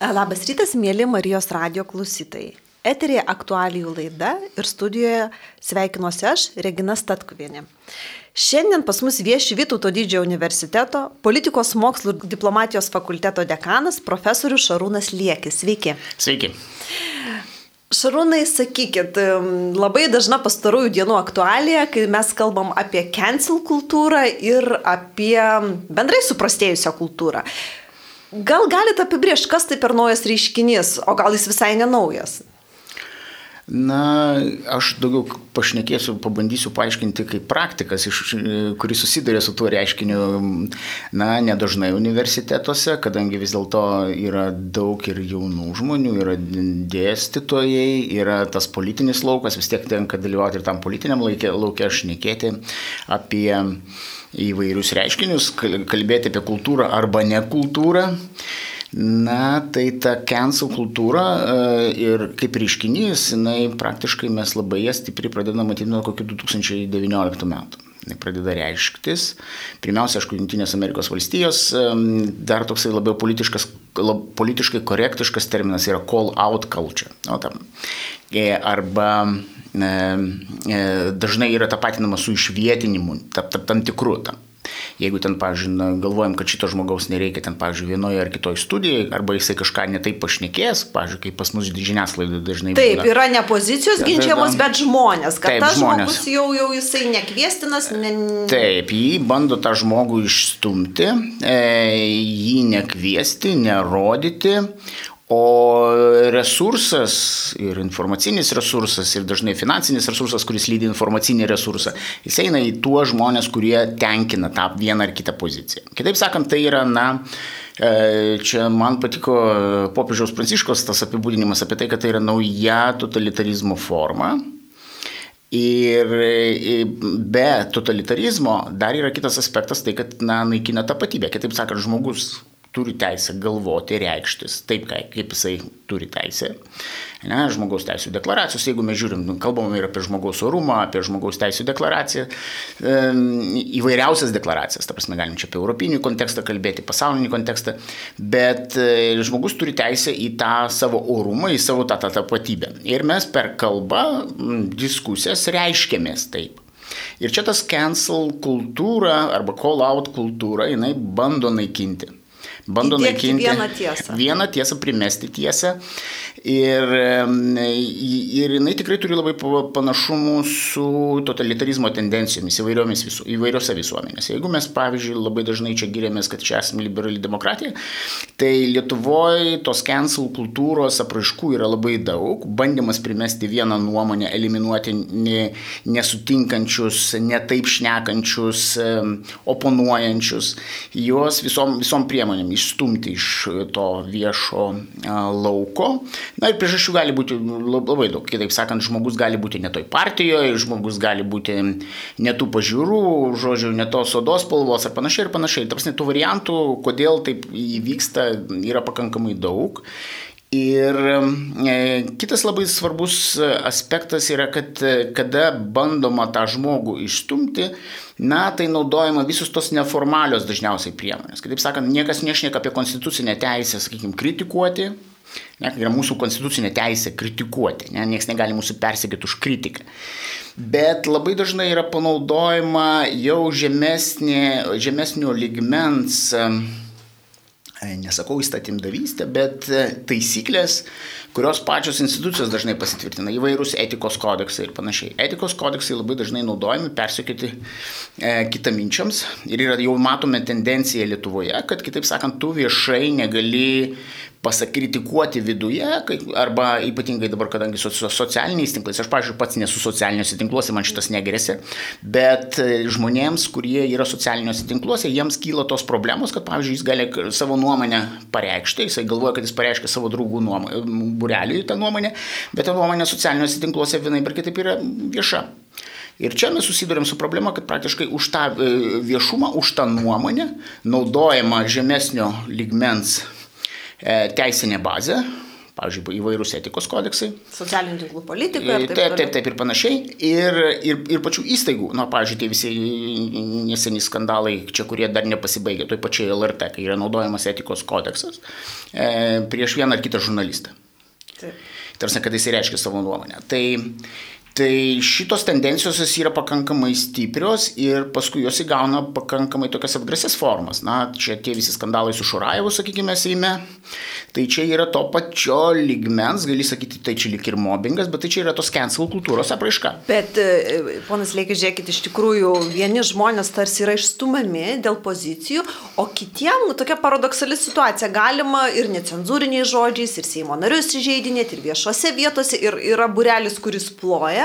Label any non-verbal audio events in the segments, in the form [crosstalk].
Labas rytas, mėly Marijos radio klausytojai. Eterėje aktualijų laida ir studijoje sveikinuosi aš, Regina Statkuvienė. Šiandien pas mus vieši Vytauto didžiojo universiteto politikos mokslų ir diplomatijos fakulteto dekanas profesorius Šarūnas Liekis. Sveiki. Sveiki. Šarūnai, sakykit, labai dažna pastarųjų dienų aktualija, kai mes kalbam apie cancel kultūrą ir apie bendrai suprastėjusią kultūrą. Gal galite apibriežti, kas tai per naujas reiškinys, o gal jis visai nenaujas? Na, aš daugiau pašnekėsiu, pabandysiu paaiškinti kaip praktikas, iš, kuris susiduria su tuo reiškiniu, na, nedažnai universitetuose, kadangi vis dėlto yra daug ir jaunų žmonių, yra dėstytojai, yra tas politinis laukas, vis tiek tenka dalyvauti ir tam politiniam laukia, laukia šnekėti apie įvairius reiškinius, kalbėti apie kultūrą arba nekultūrą. Na, tai ta cancel kultūra e, ir kaip reiškinys, jinai praktiškai mes labai ją stipriai pradedame matyti nuo kokių 2019 metų. Pradeda reikštis. Pirmiausia, aišku, Junktinės Amerikos valstijos, e, dar toksai labiau politiškas, lab, politiškai korektiškas terminas yra call out culture. O, tam. E, arba dažnai yra tapatinama su išvietinimu, tam, tam, tam tikru. Tam. Jeigu ten, pavyzdžiui, galvojam, kad šito žmogaus nereikia ten, pavyzdžiui, vienoje ar kitoje studijoje, arba jisai kažką netai pašnekės, pavyzdžiui, kaip pas mus žiniasklaida dažnai. Taip, būna. yra ne pozicijos ginčiamos, bet žmonės, kad taip, tas žmonės. žmogus jau, jau jisai nekviestinas. Ne... Taip, jį bando tą žmogų išstumti, e, jį nekviesti, nerodyti, O resursas ir informacinis resursas ir dažnai finansinis resursas, kuris lydi informacinį resursą, jis eina į tuos žmonės, kurie tenkina tą vieną ar kitą poziciją. Kitaip sakant, tai yra, na, e, čia man patiko popiežiaus pranciškos tas apibūdinimas apie tai, kad tai yra nauja totalitarizmo forma. Ir e, be totalitarizmo dar yra kitas aspektas, tai kad na, naikina tapatybę. Kitaip sakant, žmogus turi teisę galvoti, reikštis taip, kaip jisai turi teisę. Ne, žmogaus teisų deklaracijos, jeigu mes žiūrim, nu, kalbam ir apie žmogaus orumą, apie žmogaus teisų deklaraciją, e, įvairiausias deklaracijas, ta prasme, galim čia apie europinį kontekstą kalbėti, pasaulinį kontekstą, bet e, žmogus turi teisę į tą savo orumą, į savo tą, tapatybę. Ir mes per kalbą, diskusijas reiškiamės taip. Ir čia tas cancel kultūra arba call out kultūra, jinai bando naikinti bando Įdėkti naikinti vieną tiesą. Vieną tiesą, primesti tiesą. Ir, ir jinai tikrai turi labai panašumų su totalitarizmo tendencijomis visu, įvairiose visuomenėse. Jeigu mes, pavyzdžiui, labai dažnai čia giriamės, kad čia esame liberali demokratija, tai Lietuvoje tos cancel kultūros apraiškų yra labai daug. Bandymas primesti vieną nuomonę, eliminuoti nesutinkančius, netaip šnekančius, oponuojančius, juos visom, visom priemonėm išstumti iš to viešo lauko. Na ir priežasčių gali būti labai daug. Kitaip sakant, žmogus gali būti ne toj partijoje, žmogus gali būti ne tų pažiūrų, žodžiu, ne tos odos spalvos ar panašiai ir panašiai. Tarsi tų variantų, kodėl taip įvyksta, yra pakankamai daug. Ir e, kitas labai svarbus aspektas yra, kad kada bandoma tą žmogų išstumti, na, tai naudojama visus tos neformalios dažniausiai priemonės. Kitaip sakant, niekas nešneka apie konstitucinę teisę, sakykime, kritikuoti. Ne, yra mūsų konstitucinė teisė kritikuoti, ne, niekas negali mūsų persekėti už kritiką. Bet labai dažnai yra panaudojama jau žemesnė, žemesnio ligmens E, nesakau įstatymdavystė, bet e, taisyklės, kurios pačios institucijos dažnai pasitvirtina, įvairūs etikos kodeksai ir panašiai. Etikos kodeksai labai dažnai naudojami persiekyti e, kitaminčiams ir yra, jau matome tendenciją Lietuvoje, kad kitaip sakant, tu viešai negali pasakritikuoti viduje, arba ypatingai dabar, kadangi su socialiniais tinklais, aš, pažiūrėjau, pats nesu socialiniuose tinkluose, man šitas negrėsia, bet e, žmonėms, kurie yra socialiniuose tinkluose, jiems kyla tos problemos, kad, pavyzdžiui, jis gali savo nuomonę pareikšti, jisai galvoja, kad jis pareiškia savo draugų nuomonę, bureliui tą nuomonę, bet ta nuomonė socialiniuose tinkluose vienai per kitaip yra vieša. Ir čia mes susidurėm su problema, kad praktiškai už tą e, viešumą, už tą nuomonę naudojama žemesnio ligmens E, teisinė bazė. pavyzdžiui, įvairūs etikos kodeksai. Socialinių tinklų politika. Taip, taip, taip, taip ir panašiai. Ir, ir, ir pačių įstaigų, na, pavyzdžiui, tie visi neseniai skandalai, čia kurie dar nepasibaigė, toj pačiai LRT, kai yra naudojamas etikos kodeksas e, prieš vieną ar kitą žurnalistą. Taip. Tarsi, kad jis reiškia savo nuomonę. Tai Tai šitos tendencijos yra pakankamai stiprios ir paskui jos įgauna pakankamai tokias atgrasias formas. Na, čia tie visi skandalai su Šurajevu, sakykime, Seime, tai čia yra to pačio ligmens, gali sakyti, tai čia lik ir mobbingas, bet tai čia yra tos cancel kultūros apraiška. Bet, e, ponas Lėkis, žiūrėkit, iš tikrųjų vieni žmonės tarsi yra išstumami dėl pozicijų, o kitiem nu, tokia paradoksali situacija. Galima ir necenzūriniais žodžiais, ir Seimo narius įžeidinėti, ir viešose vietose, ir yra burelis, kuris ploja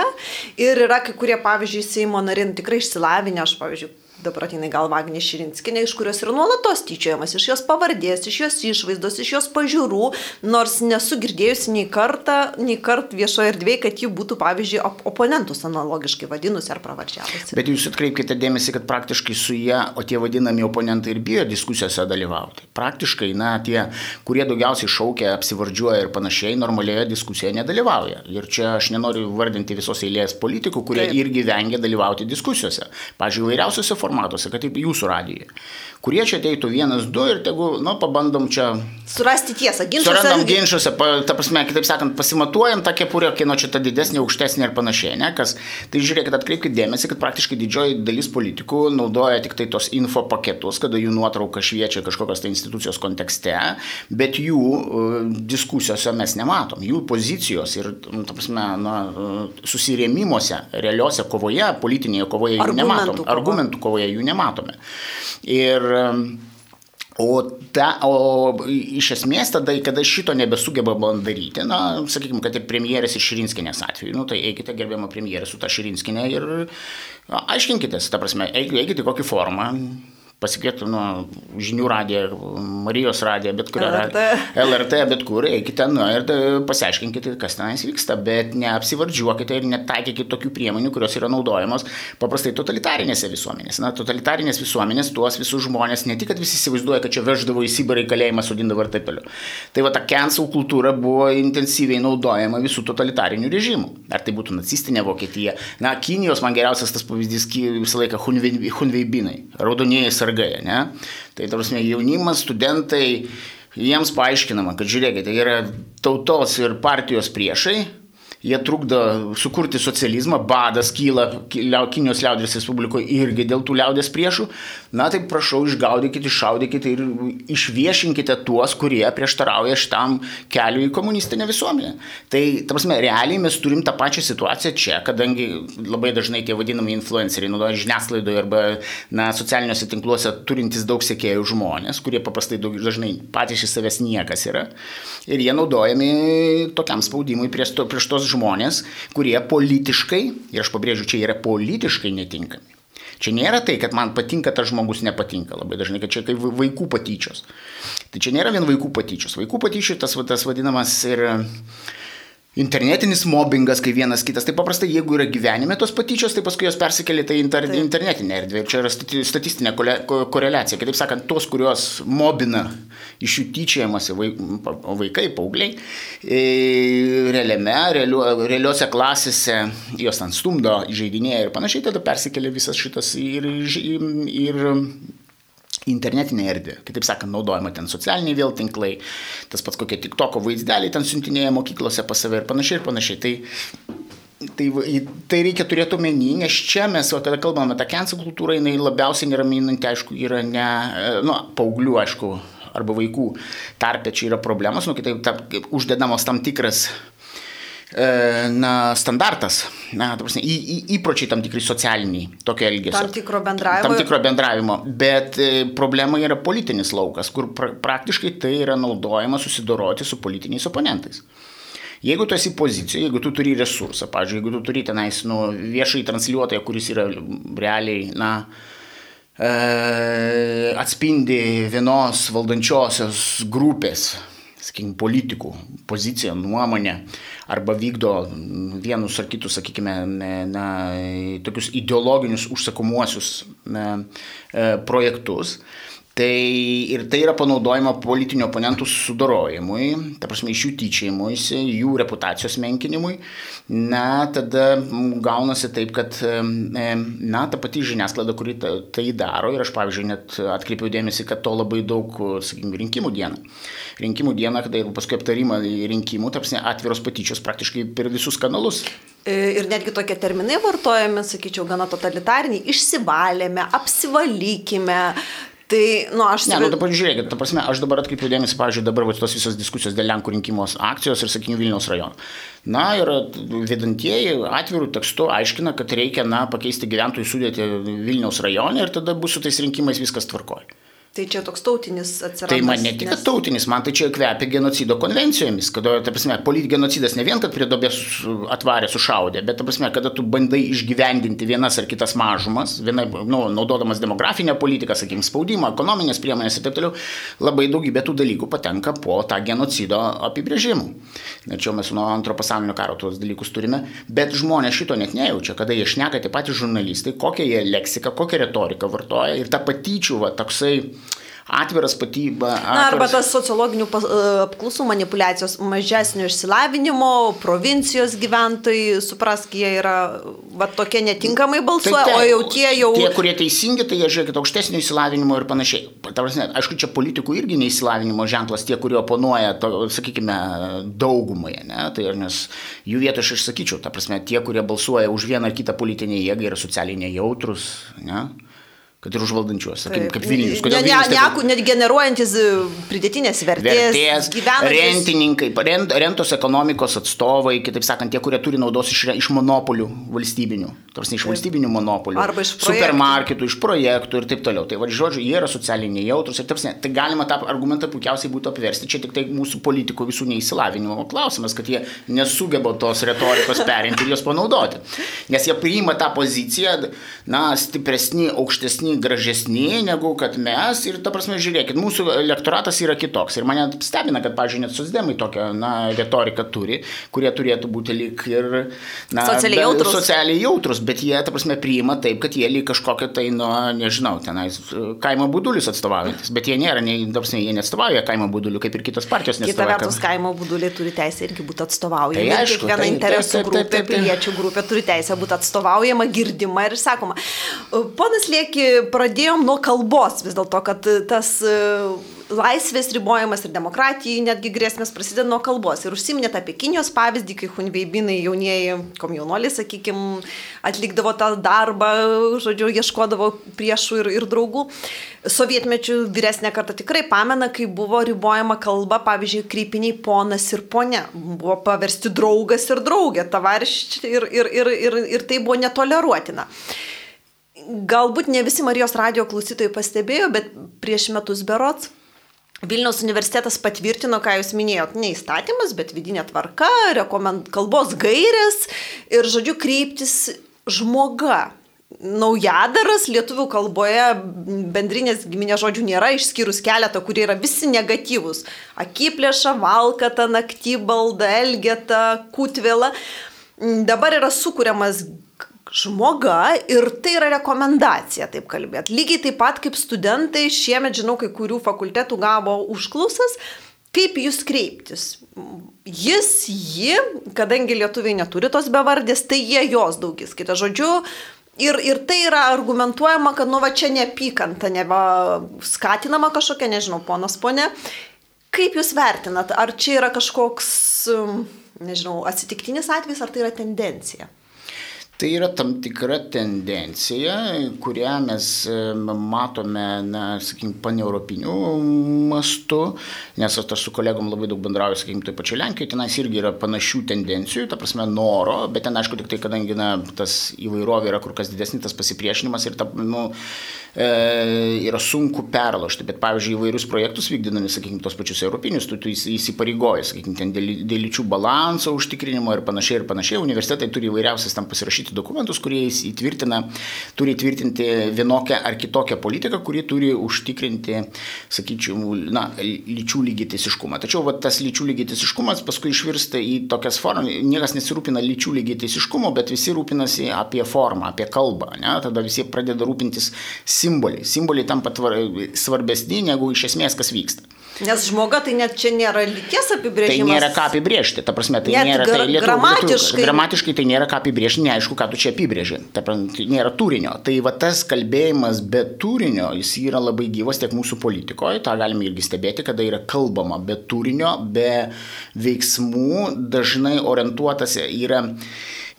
Ir yra kai kurie, pavyzdžiui, Seimo narin tikrai išsilavinę, aš, pavyzdžiui, dabar ateina gal Vagnė Širinskinė, iš kurios yra nuolatos tyčiojamas, iš jos pavardės, iš jos išvaizdos, iš jos pažiūrų, nors nesu girdėjusi nei kartą, nei kart viešoje erdvėje, kad ji būtų, pavyzdžiui, op oponentus analogiškai vadinusi ar pravardžiavusi. Bet jūs atkreipkite dėmesį, kad praktiškai su ją, o tie vadinami oponentai ir bijo diskusijose dalyvauti. Praktiškai, na, tie, kurie daugiausiai šaukia, apsivardžiuoja ir panašiai, normalioje diskusijoje nedalyvauja. Ir čia aš nenoriu vardinti visos eilės politikų, kurie Taip. irgi vengia dalyvauti diskusijose. Pavyzdžiui, įvairiausiose formose formatuose, kad taip jūsų radijai. Kurie čia ateitų vienas, du ir tegu, nu, pabandom čia. Surasti tiesą, ginčiuose. Surandam ginčiuose, ta prasme, kitaip sakant, pasimatuojam tą kepurę, kieno čia ta didesnė, aukštesnė ir panašiai, ne? Kas, tai žiūrėkit, atkreipkite dėmesį, kad praktiškai didžioji dalis politikų naudoja tik tai tos info paketus, kada jų nuotrauka šviečia kažkokios tai institucijos kontekste, bet jų uh, diskusijose mes nematom, jų pozicijos ir, nu, ta prasme, na, uh, susirėmimuose, realiuose kovoje, politinėje kovoje jų nematom, kova. argumentų kovoje jų nematome. Ir O, ta, o iš esmės tada, kada šito nebesugebama daryti, na, sakykime, kad ir premjerės iš Širinskinės atveju, nu, tai eikite gerbiamą premjerę su ta Širinskinė ir aiškinkitės, ta prasme, eikite kokį formą, pasikvietų nuo žinių radiją, Marijos radiją, bet kur LRT. LRT, bet kur, eikite nu, ir pasiaiškinkite, kas tenais vyksta, bet neapsivardžiuokite ir netaikykite tokių priemonių, kurios yra naudojamos paprastai totalitarinėse visuomenėse. Na, totalitarinės visuomenės tuos visus žmonės ne tik, kad visi įsivaizduoja, kad čia veždavo į Sibirą į kalėjimą, sudindavo ir taip toliau. Tai va ta cancel kultūra buvo intensyviai naudojama visų totalitarinių režimų. Ar tai būtų nacistinė Vokietija. Na, Kinijos man geriausias tas pavyzdys visą laiką Hunveibinai, raudonieji sargai, ne? Tai tarsi jaunimas, studentai, jiems paaiškinama, kad žiūrėkite, yra tautos ir partijos priešai, jie trukdo sukurti socializmą, badas kyla Kinijos liaudės Respublikoje irgi dėl tų liaudės priešų. Na tai prašau, išgaudykite, iššaudykite ir išviešinkite tuos, kurie prieštarauja šitam keliu į komunistinę visuomenę. Tai, ta prasme, realiai mes turim tą pačią situaciją čia, kadangi labai dažnai tie vadinami influenceriai naudoja žiniasklaidoje arba na, socialiniuose tinkluose turintys daug sekėjų žmonės, kurie paprastai daug, dažnai patys iš savęs niekas yra. Ir jie naudojami tokiam spaudimui prieš, to, prieš tos žmonės kurie politiškai, ir aš pabrėžiu, čia yra politiškai netinkami. Čia nėra tai, kad man patinka tas žmogus nepatinka labai dažnai, kad čia kaip vaikų patyčios. Tai čia nėra vien vaikų patyčios. Vaikų patyčių tas, tas vadinamas ir internetinis mobbingas, kai vienas kitas. Tai paprastai, jeigu yra gyvenime tos patyčios, tai paskui jos persikelia tai inter, tai. internetinė erdvė. Ir čia yra statistinė koreliacija. Kitaip sakant, tos, kurios mobina iš jų tyčiajamasi vaikai, paaugliai, e, realiame, realiu, realiuose klasėse jos ten stumdo, žaidinėja ir panašiai, tada persikelia visas šitas ir, ir, ir internetinė erdvė. Kitaip sakant, naudojama ten socialiniai vėl tinklai, tas pats kokie tik toko vaizdeliai ten siuntinėja mokyklose pas save ir panašiai ir panašiai. Tai, tai, tai reikia turėti omeny, nes čia mes, o kada kalbame tą cancel kultūrą, jinai labiausiai neraminanti, aišku, yra ne, nu, paauglių, aišku, arba vaikų tarpe čia yra problemas, nu, kitaip ta, uždedamos tam tikras E, na, standartas, na, prasme, į, į, įpročiai tam tikri socialiniai, tokio elgesio. Tam tikro bendravimo. Tam tikro bendravimo, bet e, problema yra politinis laukas, kur pra, praktiškai tai yra naudojama susidoroti su politiniais oponentais. Jeigu tu esi pozicijoje, jeigu tu turi resursą, pavyzdžiui, jeigu tu turi tenais nu, viešai transliuotoją, kuris yra realiai, na, e, atspindi vienos valdančiosios grupės sakykime, politikų poziciją, nuomonę, arba vykdo vienus ar kitus, sakykime, na, tokius ideologinius užsakomuosius e, projektus, Tai ir tai yra panaudojama politinių oponentų sudorojimui, ta prasme, iš jų tyčiajimuisi, jų reputacijos menkinimui. Na, tada gaunasi taip, kad, na, ta pati žiniasklaida, kuri tai daro, ir aš, pavyzdžiui, net atkreipiau dėmesį, kad to labai daug, sakykime, rinkimų dieną. Rinkimų dieną, kada ir paskui aptarimą rinkimų, tarpsne, atviros patyčios praktiškai per visus kanalus. Ir netgi tokie terminai vartojami, sakyčiau, gana totalitariniai, išsivalėme, apsivalykime, Tai, nu, aš... Ne, nu, dabar žiūrėkit, ta prasme, aš dabar atkreipiu dėmesį, pavyzdžiui, dabar va, tos visos diskusijos dėl Lenkų rinkimos akcijos ir, sakykime, Vilniaus rajono. Na ir vedantieji atvirų tekstų aiškina, kad reikia, na, pakeisti gyventojų sudėti Vilniaus rajone ir tada bus su tais rinkimais viskas tvarkoja. Tai čia toks tautinis atsirado. Tai man ne tik nes... tautinis, man tai čia kvepia genocido konvencijomis, kada, ta prasme, polit genocidas ne vien, kad prie dobės atvarė sušaudė, bet, ta prasme, kada tu bandai išgyvendinti vienas ar kitas mažumas, vienai, nu, naudodamas demografinę politiką, sakykim, spaudimą, ekonominės priemonės ir taip toliau, labai daugybė tų dalykų patenka po tą genocido apibrėžimų. Ir čia mes nuo antro pasaulinio karo tuos dalykus turime, bet žmonės šito net nejaučia, kada jie šneka tie patys žurnalistai, kokią jie leksiką, kokią retoriką vartoja ir ta patyčių, va, toksai atviras patyba. Atviras... Na, arba tas sociologinių e, apklausų manipulacijos mažesnio išsilavinimo, provincijos gyventojai, suprask, jie yra va, tokie netinkamai balsuoja, tai te, o jau tie jau... Tie, kurie teisingi, tai jie žiūrėkit aukštesnio išsilavinimo ir panašiai. Prasme, aišku, čia politikų irgi neįsilavinimo ženklas, tie, kurie oponuoja, to, sakykime, daugumai, ne? tai nes jų vietą aš išsakyčiau, ta prasme, tie, kurie balsuoja už vieną ar kitą politinę jėgą yra socialiai nejautrus. Ne? Kad ir už valdančiuos, sakykim, kaip Vilnius. Kodėl ne, Vilnius taip... ne, net generuojantis e, pridėtinės vertės. Vertės, gyvenantis... rentininkai, rent, rentos ekonomikos atstovai, kitaip sakant, tie, kurie turi naudos iš, iš monopolių valstybinių, tarsi iš valstybinių monopolių. Arba iš projektų. Supermarketų, iš projektų ir taip toliau. Tai vadžiu, žodžiu, jie yra socialiniai jautrus ir taip, tai galima tą argumentą puikiausiai būtų apversti. Čia tik tai mūsų politikų visų neįsilavinimo klausimas, kad jie nesugeba tos retorikos perimti ir jos panaudoti. Nes jie priima tą poziciją, na, stipresni, aukštesni gražesni negu kad mes ir ta prasme žiūrėkit, mūsų elektoratas yra kitoks ir mane stebina, kad, pavyzdžiui, net sosdemai tokią, na, retoriką turi, kurie turėtų būti lyg ir, na, socialiai jautrus. Socialiai jautrus, bet jie, ta prasme, priima taip, kad jie lyg kažkokią tai, nu, nežinau, tenais kaimo būdulius atstovaujantis, bet jie nėra, ne, ta prasme, jie neatstovauja kaimo būdulių, kaip ir kitos partijos. Kita vertus, kaimo būduliai turi teisę irgi būti atstovaujami. Tai aišku, kiekviena interesų grupė, piliečių grupė turi teisę būti atstovaujama, girdima ir sakoma. Ponas Lieki pradėjom nuo kalbos vis dėlto, kad tas e, laisvės ribojimas ir demokratijai netgi grėsmės prasideda nuo kalbos. Ir užsiminėte apie Kinijos pavyzdį, kai hunveibinai jaunieji komjaunuoliai, sakykime, atlikdavo tą darbą, žodžiu, ieškodavo priešų ir, ir draugų. Sovietmečių vyresnė karta tikrai pamena, kai buvo ribojama kalba, pavyzdžiui, krypiniai ponas ir ponia. Buvo paversti draugas ir draugė, tavariš ir, ir, ir, ir, ir tai buvo netoleruotina galbūt ne visi Marijos radio klausytojai pastebėjo, bet prieš metus berots Vilniaus universitetas patvirtino, ką jūs minėjot, ne įstatymas, bet vidinė tvarka, rekomend, kalbos gairės ir, žodžiu, kryptis žmoga. Naujadaras lietuvių kalboje bendrinės giminės žodžių nėra, išskyrus keletą, kurie yra visi negatyvus. Akiplėša, valkata, naktybalda, elgeta, kutvėla. Dabar yra sukūriamas žmoga ir tai yra rekomendacija taip kalbėti. Lygiai taip pat kaip studentai šiemet, žinau, kai kurių fakultetų gavo užklausas, kaip jūs kreiptis. Jis, ji, kadangi lietuviai neturi tos bevardės, tai jie jos daugis. Kita žodžiu, Ir, ir tai yra argumentuojama, kad nu va čia neapykanta, neva skatinama kažkokia, nežinau, ponas ponė. Kaip jūs vertinat, ar čia yra kažkoks, nežinau, atsitiktinis atvejis, ar tai yra tendencija? Tai yra tam tikra tendencija, kurią mes matome, na, sakykime, paneuropiniu mastu, nes aš su kolegom labai daug bendrauju, sakykime, taip pačiu Lenkijoje, tenais irgi yra panašių tendencijų, ta prasme, noro, bet ten, aišku, tik tai, kadangi, na, tas įvairovė yra kur kas didesnis, tas pasipriešinimas ir, ta, nu, e, yra sunku perlošti, bet, pavyzdžiui, įvairius projektus vykdinami, sakykime, tos pačius europinius, tu, tu įsipareigoji, sakykime, ten dėl, lyčių balanso užtikrinimo ir panašiai ir panašiai, universitetai turi įvairiausias tam pasirašyti dokumentus, kurie įtvirtina, turi įtvirtinti vienokią ar kitokią politiką, kuri turi užtikrinti, sakyčiau, na, lyčių lygiteisiškumą. Tačiau va, tas lyčių lygiteisiškumas paskui išvirsta į tokias formas, niekas nesirūpina lyčių lygiteisiškumo, bet visi rūpinasi apie formą, apie kalbą. Ne? Tada visi pradeda rūpintis simboliai. Simboliai tampa svarbesni negu iš esmės kas vyksta. Nes žmoga tai net čia nėra lyties apibrėžimas. Tai nėra ką apibrėžti, ta prasme, tai net nėra tai lietuvių, gramatiškai. Lietuvių, gramatiškai tai nėra ką apibrėžti, neaišku, ką tu čia apibrėži. Tai nėra turinio. Tai va tas kalbėjimas be turinio, jis yra labai gyvas tiek mūsų politikoje, tą galime irgi stebėti, kada yra kalbama be turinio, be veiksmų, dažnai orientuotas yra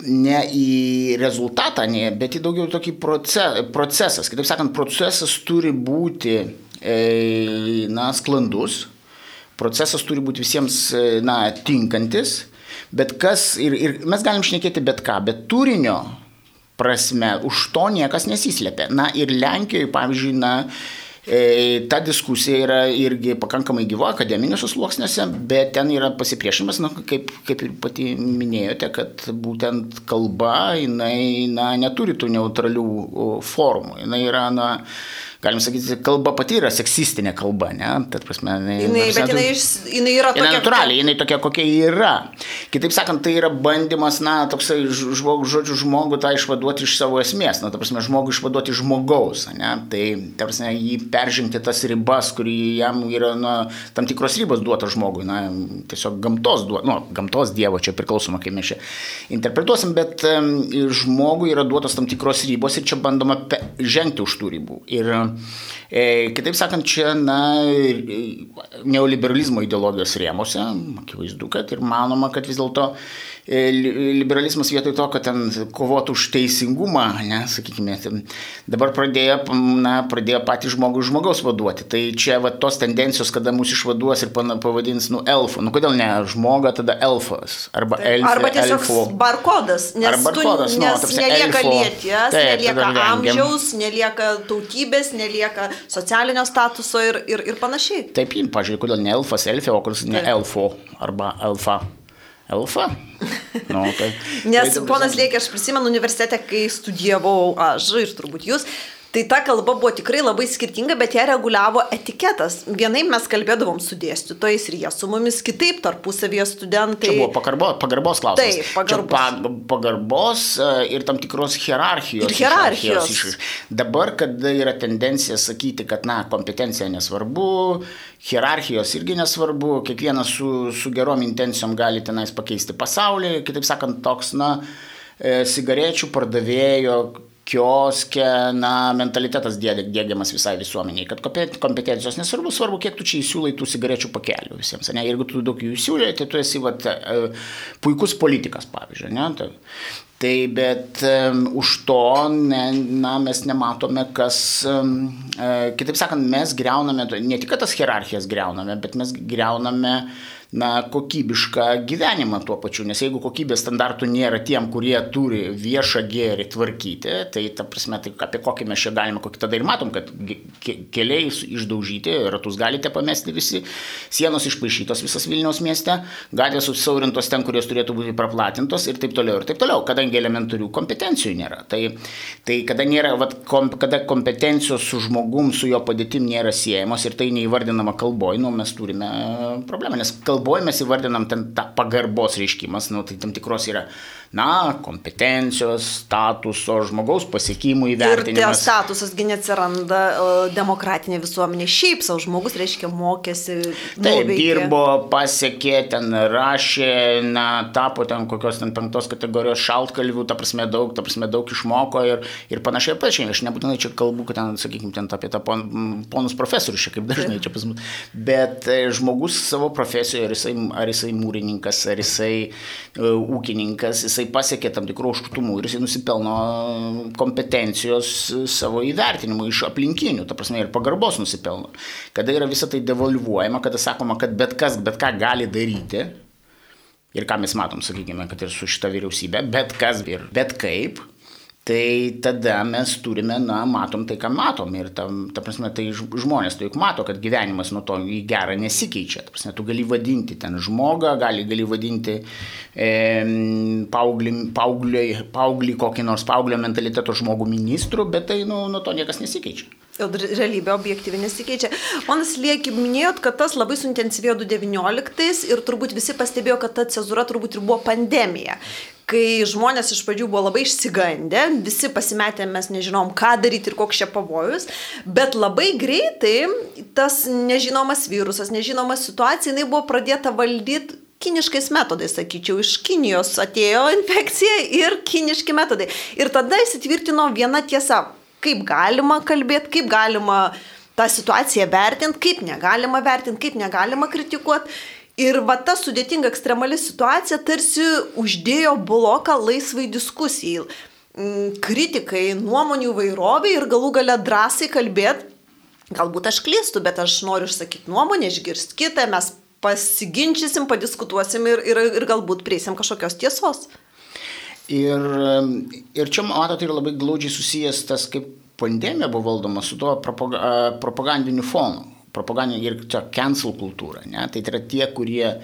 ne į rezultatą, ne, bet į daugiau tokį proces, procesas. Kitaip sakant, procesas turi būti E, na, sklandus, procesas turi būti visiems e, na, tinkantis, bet kas, ir, ir mes galim šnekėti bet ką, bet turinio prasme už to niekas nesislepia. Na ir Lenkijoje, pavyzdžiui, na, ta diskusija yra irgi pakankamai gyva akademiniuose sluoksniuose, bet ten yra pasipriešinimas, na, kaip, kaip ir pati minėjote, kad būtent kalba, jinai na, neturi tų neutralių formų. Jinai yra, na, galim sakyti, kalba pati yra seksistinė kalba, ne? Tad prasme, jinai, jinai, bet jinai, jinai yra tokia. Jinai natūraliai, jinai tokia, kokia yra. Kitaip sakant, tai yra bandymas, na, toksai žmog, žodžiu, žmogų tą išvaduoti iš savo esmės, na, ta prasme, žmogų išvaduoti iš žmogaus, ne? Tai, ta prasme, jį peržengti tas ribas, kurį jam yra, na, tam tikros ribos duotos žmogui, na, tiesiog gamtos duotos, nu, gamtos dievo, čia priklausoma, kaip mes čia interpretuosim, bet um, žmogui yra duotos tam tikros ribos ir čia bandoma žengti už tų ribų. Ir kitaip sakant, čia na, neoliberalizmo ideologijos rėmose, akivaizdu, kad ir manoma, kad vis dėlto E, liberalizmas vietoj to, kad ten kovotų už teisingumą, ne, sakykime, dabar pradėjo, na, pradėjo patį žmogų žmogaus vaduoti. Tai čia va, tos tendencijos, kada mūsų išvaduos ir pavadins, nu, elfų. Nu, kodėl ne žmoga, tada elfas. Arba, elfė, arba tiesiog elfų. barkodas, nes, ar barkodas, tu, nu, nes nu, nelieka lyties, nelieka amžiaus, nelieka tautybės, nelieka socialinio statuso ir, ir, ir panašiai. Taip, pažiūrėjau, kodėl ne elfas, elfė, o kuris ne elfo arba elfa. Elfa? Nu, tai, [laughs] Nes tai, ponas Lėkė, aš prisimenu universitete, kai studijavau aš ir turbūt jūs, Tai ta kalba buvo tikrai labai skirtinga, bet ją reguliavo etiketas. Vienai mes kalbėdavom su dėstytojais ir jie su mumis kitaip tarpusavėje studentai. Čia buvo pagarbo, pagarbos klausimas. Taip, pagarbos. Čia pagarbos e, ir tam tikros hierarchijos. Ir hierarchijos. Iš, iš. Dabar, kada yra tendencija sakyti, kad, na, kompetencija nesvarbu, hierarchijos irgi nesvarbu, kiekvienas su, su gerom intencijom gali tenais pakeisti pasaulį, kitaip sakant, toks, na, e, cigarečių pardavėjo kioske, na, mentalitetas dėgiamas visai visuomeniai, kad kompetencijos nesvarbu, svarbu, kiek tu čia įsiūlai tų cigarečių pakelių visiems. Ne? Jeigu tu daug jų įsiūlai, tai tu esi vat, e, puikus politikas, pavyzdžiui. Ne? Tai, tai bet um, už to ne, na, mes nematome, kas, um, kitaip sakant, mes greuname, ne tik tas hierarchijas greuname, bet mes greuname uh, na, kokybišką gyvenimą tuo pačiu, nes jeigu kokybės standartų nėra tiem, kurie turi viešą gėrį tvarkyti, tai ta prasme, tai apie kokį mes čia galime, kokį tada ir matom, kad keliai išdaužyti, ratus galite pamesti visi, sienos išpašytos visas Vilniaus mieste, gatvės susaurintos ten, kurios turėtų būti praplatintos ir taip toliau, ir taip toliau, kadangi elementarių kompetencijų nėra. Tai, tai kada, nėra, vat, kom, kada kompetencijos su žmogum, su jo padėtim nėra siejamos ir tai neįvardinama kalboje, nu, mes turime problemą, nes kalba kalboje mes įvardinam ten tą pagarbos reiškimas, nu, tai tam tikros yra na, kompetencijos, statuso, žmogaus pasiekimų įvertinimas. Ir statusasgi neatsiranda demokratinė visuomenė. Šiaip savo žmogus, reiškia, mokėsi. Taip, nuveikė. dirbo, pasiekė, ten rašė, na, tapo ten kokios ten penktos kategorijos šaltkalvių, ta prasme daug, ta prasme daug išmoko ir, ir panašiai pačiai. Aš nebūtinai čia kalbu, kad ten, sakykime, ten apie tą pon, ponus profesorius, čia kaip dažnai čia pas mus. Bet e, žmogus savo profesijoje, ar jisai, ar jisai mūrininkas, ar jisai uh, ūkininkas, jisai jisai pasiekė tam tikrų aukštumų ir jisai nusipelno kompetencijos savo įvertinimų iš aplinkinių, ta prasme ir pagarbos nusipelno. Kada yra visą tai devalvuojama, kada sakoma, kad bet kas, bet ką gali daryti, ir ką mes matom, sakykime, kad ir su šita vyriausybė, bet kas ir bet kaip, tai tada mes turime, na, matom tai, ką matom. Ir ta, ta prasme, tai žmonės tai juk mato, kad gyvenimas nuo to į gerą nesikeičia. Ta prasme, tu gali vadinti ten žmogą, gali, gali vadinti e, paauglį, paauglį, paauglį, kokį nors paauglio mentaliteto žmogų ministru, bet tai nu, nuo to niekas nesikeičia. Realybė objektyviai nesikeičia. Manas Lieki, minėjot, kad tas labai suintensyvėjo 2019 ir turbūt visi pastebėjo, kad ta cezūra turbūt ir buvo pandemija. Kai žmonės iš pradžių buvo labai išsigandę, visi pasimetė, mes nežinom, ką daryti ir koks čia pavojus, bet labai greitai tas nežinomas virusas, nežinoma situacija, jinai buvo pradėta valdyti kiniškais metodais, sakyčiau, iš Kinijos atėjo infekcija ir kiniški metodai. Ir tada įsitvirtino viena tiesa, kaip galima kalbėti, kaip galima tą situaciją vertinti, kaip negalima vertinti, kaip negalima kritikuoti. Ir va ta sudėtinga ekstremali situacija tarsi uždėjo bloką laisvai diskusijai, mm, kritikai, nuomonių vairovai ir galų gale drąsiai kalbėti. Galbūt aš klystu, bet aš noriu išsakyti nuomonę, išgirsti kitą, mes pasiginčysim, padiskutuosim ir, ir, ir galbūt prieisim kažkokios tiesos. Ir, ir čia, matote, yra labai glaudžiai susijęs tas, kaip pandemija buvo valdoma su tuo propagandiniu fonu propagandinė ir čia cancel kultūra. Ne? Tai yra tie, kurie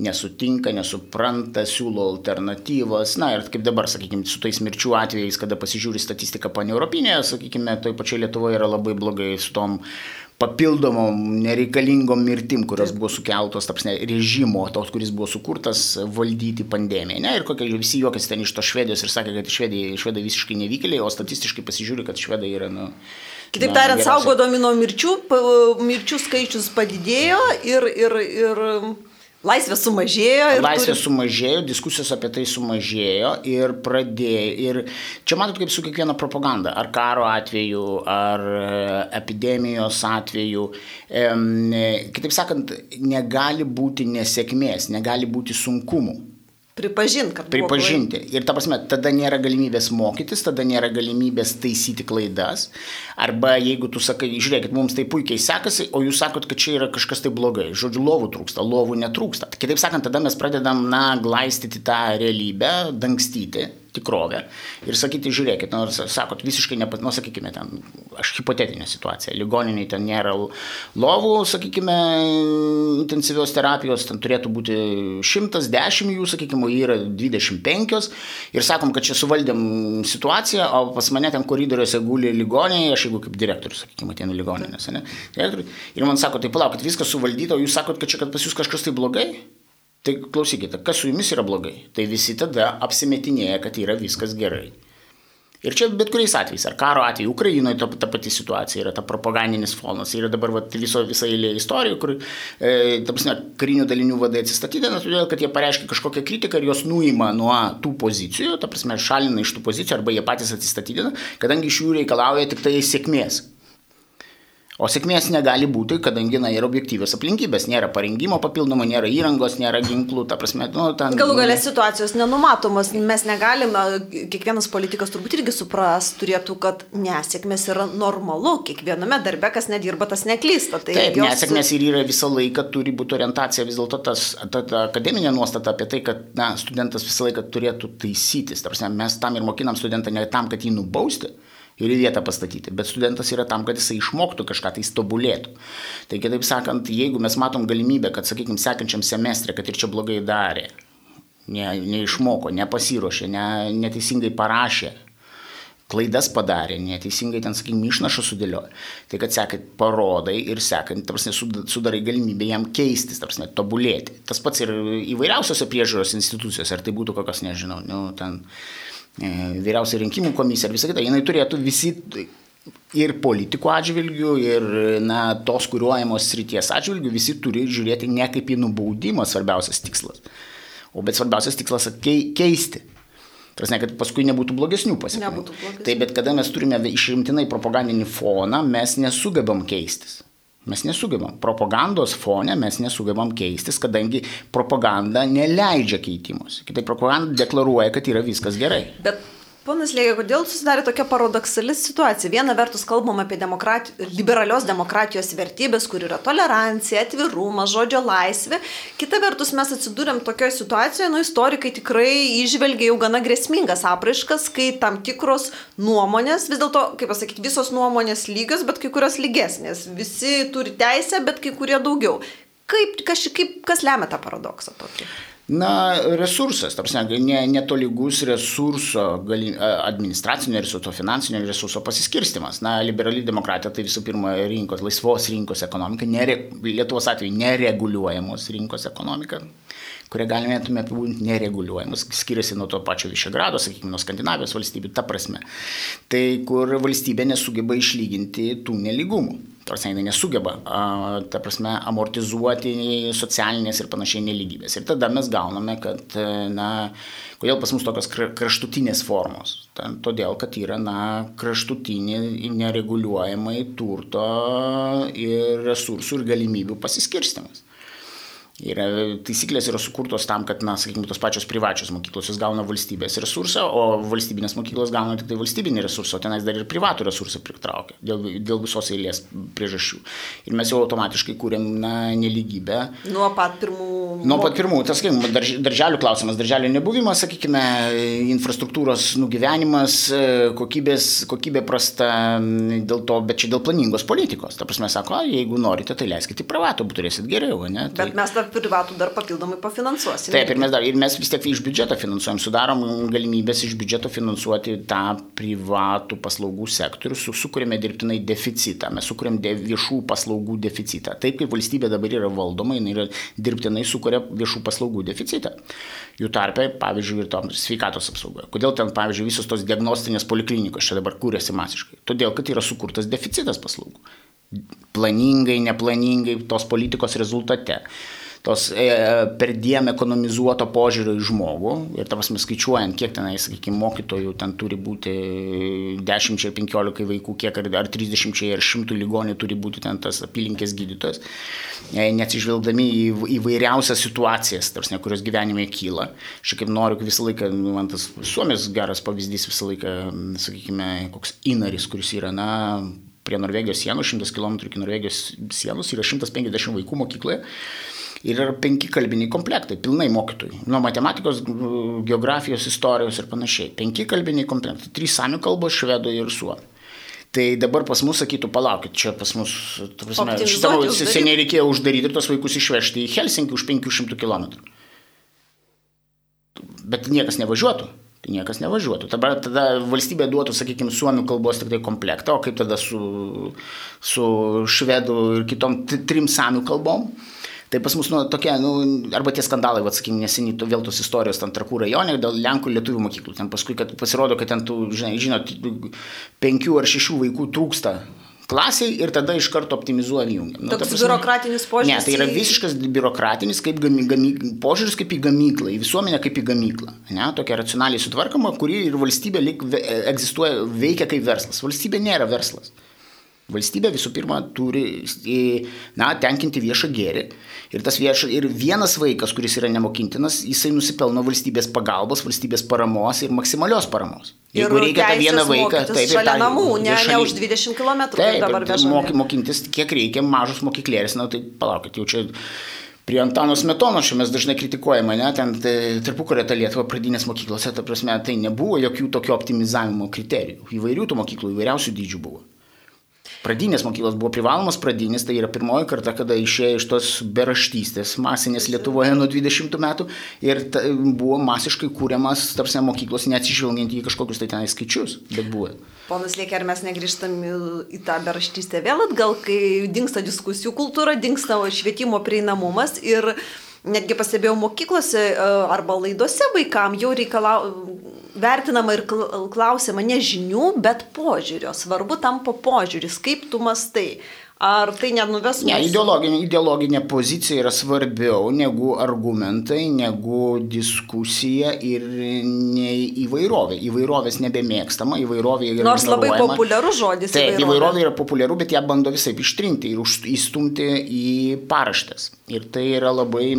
nesutinka, nesupranta, siūlo alternatyvas. Na ir kaip dabar, sakykime, su tais mirčių atvejais, kada pasižiūri statistiką paneuropinėje, sakykime, toj pačiai Lietuvoje yra labai blogai su tom papildomom nereikalingom mirtim, kurios buvo sukeltos, tapsne, režimo, tos, kuris buvo sukurtas valdyti pandemiją. Ne? Ir kokie visi juokas ten iš to Švedijos ir sakė, kad švedai, švedai visiškai nevykėliai, o statistiškai pasižiūri, kad švedai yra, nu, Kitaip tariant, saugodami nuo mirčių, mirčių skaičius padidėjo ir, ir, ir laisvė sumažėjo. Laisvė turi... sumažėjo, diskusijos apie tai sumažėjo ir pradėjo. Ir čia matot kaip su kiekviena propaganda, ar karo atveju, ar e, epidemijos atveju. Kitaip sakant, negali būti nesėkmės, negali būti sunkumų. Pripažinti, kad. Pripažinti. Ir ta prasme, tada nėra galimybės mokytis, tada nėra galimybės taisyti klaidas. Arba jeigu tu sakai, žiūrėkit, mums tai puikiai sekasi, o jūs sakot, kad čia yra kažkas tai blogai. Žodžiu, lovų trūksta, lovų netrūksta. Kitaip sakant, tada mes pradedam, na, glaistyti tą realybę, dangstyti tikrovę ir sakyti, žiūrėkit, nors sakot, visiškai, nepa, nu, sakykime, ten, aš hipotetinė situacija, ligoniniai ten nėra lovų, sakykime, intensyvios terapijos, ten turėtų būti 110 jų, sakykime, yra 25 ir sakom, kad čia suvaldėm situaciją, o pas mane ten koridoriuose guli ligoniai, aš jeigu kaip direktorius, sakykime, ateinu ligoninėse, ne? Ir man sako, tai palaukit, viskas suvaldyta, o jūs sakot, kad čia, kad pas jūs kažkas tai blogai? Tai klausykite, kas su jumis yra blogai? Tai visi tada apsimetinėja, kad yra viskas gerai. Ir čia bet kuriais atvejais, ar karo atveju, Ukrainoje ta, ta pati situacija yra, ta propagandinis fonas, yra dabar va, viso, visa eilė istorijų, kur, e, ta prasme, karinių dalinių vadai atsistatydina, todėl kad jie pareiškia kažkokią kritiką ir jos nuima nuo tų pozicijų, ta prasme, šalina iš tų pozicijų arba jie patys atsistatydina, kadangi iš jų reikalauja tik tai sėkmės. O sėkmės negali būti, kadangi na, yra objektyvios aplinkybės, nėra parengimo papildomo, nėra įrangos, nėra ginklų, ta prasme, nu, ten... Galų galę situacijos nenumatomos, mes negalime, kiekvienas politikas turbūt irgi supras turėtų, kad nesėkmės yra normalu, kiekviename darbe, kas nedirba, tas neklysta. Tai Taip, jos... nesėkmės ir yra visą laiką turi būti orientacija, vis dėlto tas ta, ta akademinė nuostata apie tai, kad na, studentas visą laiką turėtų taisytis. Tarsi, mes tam ir mokinam studentą ne tam, kad jį nubausti, ir į vietą pastatyti. Bet studentas yra tam, kad jisai išmoktų kažką, tai tobulėtų. Tai kitaip sakant, jeigu mes matom galimybę, kad, sakykime, sekančiam semestrė, kad ir čia blogai darė, ne, neišmoko, nepasiruošė, ne, neteisingai parašė, klaidas padarė, neteisingai ten, sakykime, išnašą sudėliojo. Tai kad sekant parodai ir sekant, tarsi, sudarai galimybę jam keistis, tarsi, tobulėti. Tas pats ir įvairiausiose priežiūros institucijose, ar tai būtų kokios, nežinau, nu, ten vyriausia rinkimų komisija ir visą kitą, jinai turėtų visi ir politikų atžvilgių, ir na, tos kuriuojamos srities atžvilgių visi turi žiūrėti ne kaip į nubaudimą svarbiausias tikslas, o bet svarbiausias tikslas keisti. Prasme, kad paskui nebūtų blogesnių pasiekmių. Tai bet kada mes turime išrimtinai propagandinį foną, mes nesugebam keistis. Mes nesugebam. Propagandos fone mes nesugebam keistis, kadangi propaganda neleidžia keitimus. Kitaip propaganda deklaruoja, kad yra viskas gerai. Bet Ponas Lėgė, kodėl susidarė tokia paradoksali situacija? Viena vertus kalbam apie demokrati... liberalios demokratijos vertybės, kur yra tolerancija, atvirumas, žodžio laisvė. Kita vertus mes atsidūrėm tokioje situacijoje, nu istorikai tikrai išvelgia jau gana grėsmingas apraiškas, kai tam tikros nuomonės, vis dėlto, kaip pasakyti, visos nuomonės lygios, bet kai kurios lygesnės. Visi turi teisę, bet kai kurie daugiau. Kaip, kas, kaip, kas lemia tą paradoksą tokį? Na, resursas, tarsi ne, netolygus resurso, gali, administracinio resurso, finansinio resurso pasiskirstimas. Na, liberali demokratija tai visų pirma rinkos, laisvos rinkos ekonomika, nere, Lietuvos atveju nereguliuojamos rinkos ekonomika kurie galime apibūdinti nereguliuojamas, skiriasi nuo to pačio Višegrado, sakykime, nuo Skandinavijos valstybių, ta prasme. Tai kur valstybė nesugeba išlyginti tų neligumų. Tarsi jinai nesugeba, ta prasme, amortizuoti socialinės ir panašiai neligybės. Ir tada mes gauname, kad, e, na, kodėl pas mus tokios kraštutinės formos. Todėl, kad yra, na, kraštutinė, nereguliuojamai turto ir resursų ir galimybių pasiskirstimas. Yra, taisyklės yra sukurtos tam, kad, na, sakykime, tos pačios privačios mokyklos jos gauna valstybės resursą, o valstybinės mokyklos gauna tik tai valstybinį resursą, o tenais dar ir privatų resursą pritraukia dėl, dėl visos eilės priežasčių. Ir mes jau automatiškai kūrėm, na, neligybę. Nuo pat pirmų. Nuo pat pirmų, tas, sakykime, darž, darželių klausimas, darželio nebuvimas, sakykime, infrastruktūros nugyvenimas, kokybės, kokybė prasta dėl to, bet čia dėl planingos politikos. Ta prasme, sako, jeigu norite, tai leiskite į privatų, turėsit geriau, ne? Tai... Bet mes dar privatų dar papildomai pafinansuosime. Taip, ir mes, dar, ir mes vis tiek iš biudžeto finansuojam, sudarom galimybės iš biudžeto finansuoti tą privatų paslaugų sektorių, su, sukūrėme dirbtinai deficitą, mes sukūrėm de, viešų paslaugų deficitą. Taip kaip valstybė dabar yra valdoma, jinai yra dirbtinai sukuria viešų paslaugų deficitą. Jų tarpe, pavyzdžiui, ir tom sveikatos apsaugoje. Kodėl ten, pavyzdžiui, visos tos diagnostinės poliklinikos čia dabar kūrėsi masiškai? Todėl, kad yra sukurtas deficitas paslaugų planingai, neplaningai tos politikos rezultate tos e, per diem ekonomizuoto požiūrio į žmogų. Ir tam skaičiuojant, kiek tenai, sakykime, mokytojų ten turi būti 10 ar 15 vaikų, kiek ar, ar 30 ar 100 ligonių turi būti ten tas apylinkės gydytojas, e, neatsižvelgdami į įvairiausias situacijas, tarsi, kurios gyvenime kyla. Šiek tiek noriu visą laiką, nu, man tas Suomijos geras pavyzdys visą laiką, sakykime, koks inaris, kuris yra, na, prie Norvegijos sienos, 100 km iki Norvegijos sienos, yra 150 vaikų mokykloje ir yra penki kalbiniai komplektai, pilnai mokytojų. Nuo matematikos, geografijos, istorijos ir panašiai. Penki kalbiniai komplektai. Trys samių kalbos, švedų ir suomių. Tai dabar pas mus sakytų, palaukit, čia pas mus, prasme, šitą seniai reikėjo uždaryti ir tos vaikus išvežti į Helsinkį už 500 km. Bet niekas nevažiuotų. Tai niekas nevažiuotų. Tada, tada valstybė duotų, sakykime, suomių kalbos tik tai komplektą, o kaip tada su, su švedų ir kitom trim samių kalbom. Tai pas mus nu, tokie, nu, arba tie skandalai, atsakym, neseniai vėl tos istorijos ten trakų rajone dėl Lenkų ir Lietuvių mokyklų. Ten paskui, kad pasirodo, kad ten, tų, žinai, žinot, penkių ar šešių vaikų trūksta klasiai ir tada iš karto optimizuojam jungiam. Nu, Toks prasme, biurokratinis požiūris. Ne, tai yra visiškas biurokratinis kaip gamy, gamy, požiūris kaip į gamyklą, į visuomenę kaip į gamyklą. Ne, tokia racionaliai sutvarkoma, kuri ir valstybė lik, egzistuoja, veikia kaip verslas. Valstybė nėra verslas. Valstybė visų pirma turi na, tenkinti viešą gėrį. Ir, vieša, ir vienas vaikas, kuris yra nemokintinas, jisai nusipelno valstybės pagalbos, valstybės paramos ir maksimalios paramos. Jeigu reikia tą vieną vaiką, taip ir šalia namų, ne, šalia, ne už 20 km. Taip, dabar vežame. Mokintis, kiek reikia, mažos mokyklėlės, na tai palaukit, jau čia prie Antano Smetono čia mes dažnai kritikuojame, ne, ten tai, tarpukurio ta Lietuva pradinės mokyklose, ta prasme, tai nebuvo jokių tokio optimizavimo kriterijų. Įvairių tų mokyklų, įvairiausių dydžių buvo. Pradinės mokyklos buvo privalomas pradinis, tai yra pirmoji karta, kada išėjo iš tos beraštystės masinės Lietuvoje nuo 20 metų ir ta, buvo masiškai kūriamas, tarsi mokyklos neatsižvelgiant į kažkokius tai tenai skaičius, bet buvo. Ponas Lėkė, ar mes negrįžtam į tą beraštystę vėl atgal, kai dinksta diskusijų kultūra, dinksta švietimo prieinamumas ir netgi pastebėjau mokyklose e, arba laidose vaikam jau reikalau, vertinama ir klausima ne žinių, bet požiūrio. Svarbu tampa požiūris, kaip tu mastai. Ar tai nenuves mūsų? Ne, ideologinė, ideologinė pozicija yra svarbiau negu argumentai, negu diskusija ir įvairovė. Įvairovės nebemėgstama, įvairovė yra. Nors labai populiarus žodis. Taip, įvairovė. įvairovė yra populiaru, bet ją bando visai ištrinti ir įstumti į paraštės. Ir tai yra labai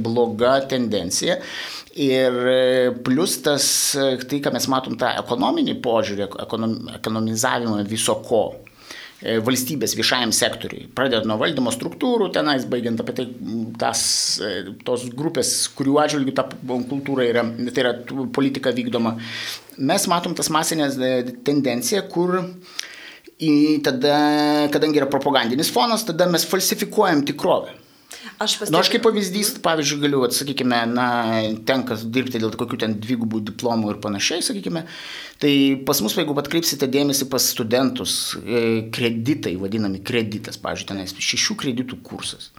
bloga tendencija. Ir e, plus tas, e, tai, ką mes matom, tą ekonominį požiūrį, ekonom, ekonomizavimą viso ko e, valstybės viešajam sektoriui. Pradedant nuo valdymo struktūrų, tenais baigiant apie tai, tas, tos grupės, kurių atžvilgių ta kultūra yra, tai yra politika vykdoma. Mes matom tas masinės tendenciją, kur tada, kadangi yra propagandinis fonas, tada mes falsifikuojam tikrovę. Aš. Na, nu, aš kaip pavyzdys, pavyzdžiui, galiu, atsakykime, na, tenka dirbti dėl kokių ten dvigubų diplomų ir panašiai, sakykime. Tai pas mus, jeigu atkreipsite dėmesį pas studentus, e, kreditai, vadinami kreditas, pavyzdžiui, tenais šešių kreditų kursas.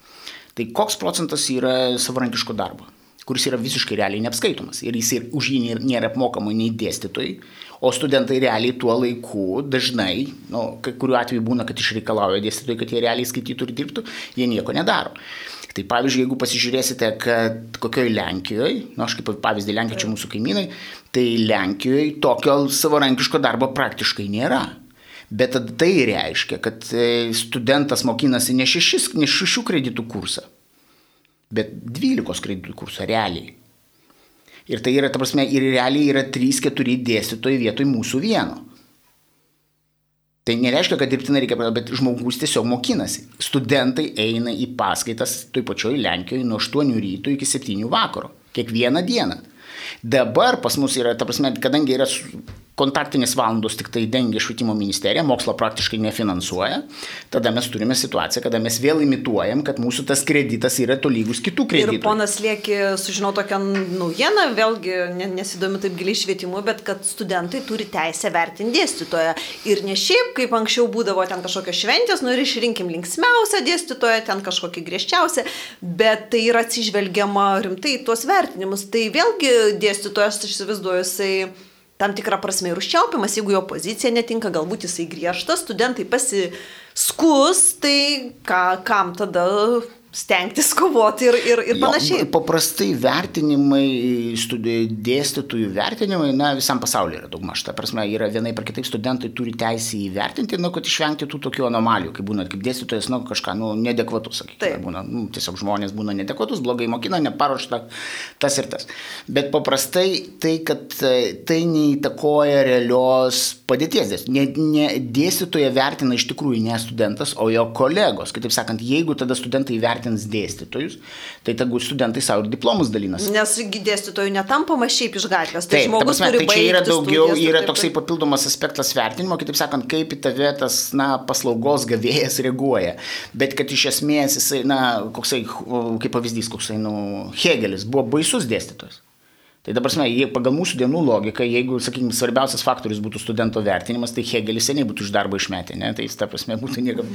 Tai koks procentas yra savarankiško darbo? kuris yra visiškai realiai neapskaitomas. Ir jis ir už jį nėra apmokama nei dėstytojai, o studentai realiai tuo laiku dažnai, nu, kai kuriuo atveju būna, kad išreikalauja dėstytojai, kad jie realiai skaitytų ir dirbtų, jie nieko nedaro. Tai pavyzdžiui, jeigu pasižiūrėsite, kad kokioje Lenkijoje, na, nu, aš kaip pavyzdį Lenkija čia mūsų kaimynai, tai Lenkijoje tokio savarankiško darbo praktiškai nėra. Bet tai reiškia, kad e, studentas mokinasi ne, šešis, ne šešių kreditų kursą, bet dvylikos kreditų kursą realiai. Ir tai yra, ta prasme, ir realiai yra 3-4 dėstytojai vietoj mūsų vieno. Tai nereiškia, kad dirbtinai reikia, bet žmogus tiesiog mokinasi. Studentai eina į paskaitas toj pačioj Lenkijoje nuo 8 ryto iki 7 vakaro. Kiekvieną dieną. Dabar pas mus yra, ta prasme, kadangi yra kontaktinės valandos tik tai dengia švietimo ministerija, mokslo praktiškai nefinansuoja, tada mes turime situaciją, kada mes vėl imituojam, kad mūsų tas kreditas yra tolygus kitų kreditų. Ir ponas Lieki sužinau tokią naujieną, vėlgi nesidomi taip giliai švietimu, bet kad studentai turi teisę vertinti dėstytoją. Ir ne šiaip, kaip anksčiau būdavo ten kažkokios šventės, nu ir išrinkim linksmiausią dėstytoją, ten kažkokį griežčiausią, bet tai yra atsižvelgiama rimtai tuos vertinimus. Tai vėlgi dėstytojas, aš įsivaizduoju, jisai tam tikrą prasme ir užčiaupiamas, jeigu jo pozicija netinka, galbūt jisai griežtas, studentai pasiskus, tai ką, kam tada stengtis kovoti ir, ir, ir panašiai. Jo, paprastai vertinimai, studijų dėstytojų vertinimai, na, visam pasaulyje yra daugmaž. Ta prasme, yra vienai per kitaip studentai turi teisę įvertinti, nu, kad išvengti tų tokių anomalijų, kai būna, kaip dėstytojas, nu, kažką, nu, nedekvatus, sakykime, būna, nu, tiesiog žmonės būna nedekvatus, blogai mokina, neparuošta tas ir tas. Bet paprastai tai, kad tai neįtakoja realios padėties. Ne, ne, dėstytoje vertina iš tikrųjų ne studentas, o jo kolegos. Kitaip sakant, jeigu tada studentai vertina vertins dėstytojus, tai tegu studentai savo ir diplomus dalinasi. Nes dėstytojų netampama šiaip iš gatvės. Tai Taip, žmogus prasme, tai čia yra daugiau, yra toksai papildomas aspektas vertinimo, kitaip sakant, kaip į tave tas, na, paslaugos gavėjas reaguoja. Bet kad iš esmės jisai, na, koksai, kaip pavyzdys, koksai, nu, Hegelis buvo baisus dėstytojas. Tai dabar, prasme, pagal mūsų dienų logiką, jeigu, sakykime, svarbiausias faktorius būtų studento vertinimas, tai Hegelis seniai būtų iš darbo išmetę, ne? tai jis, ta prasme, būtų niekam.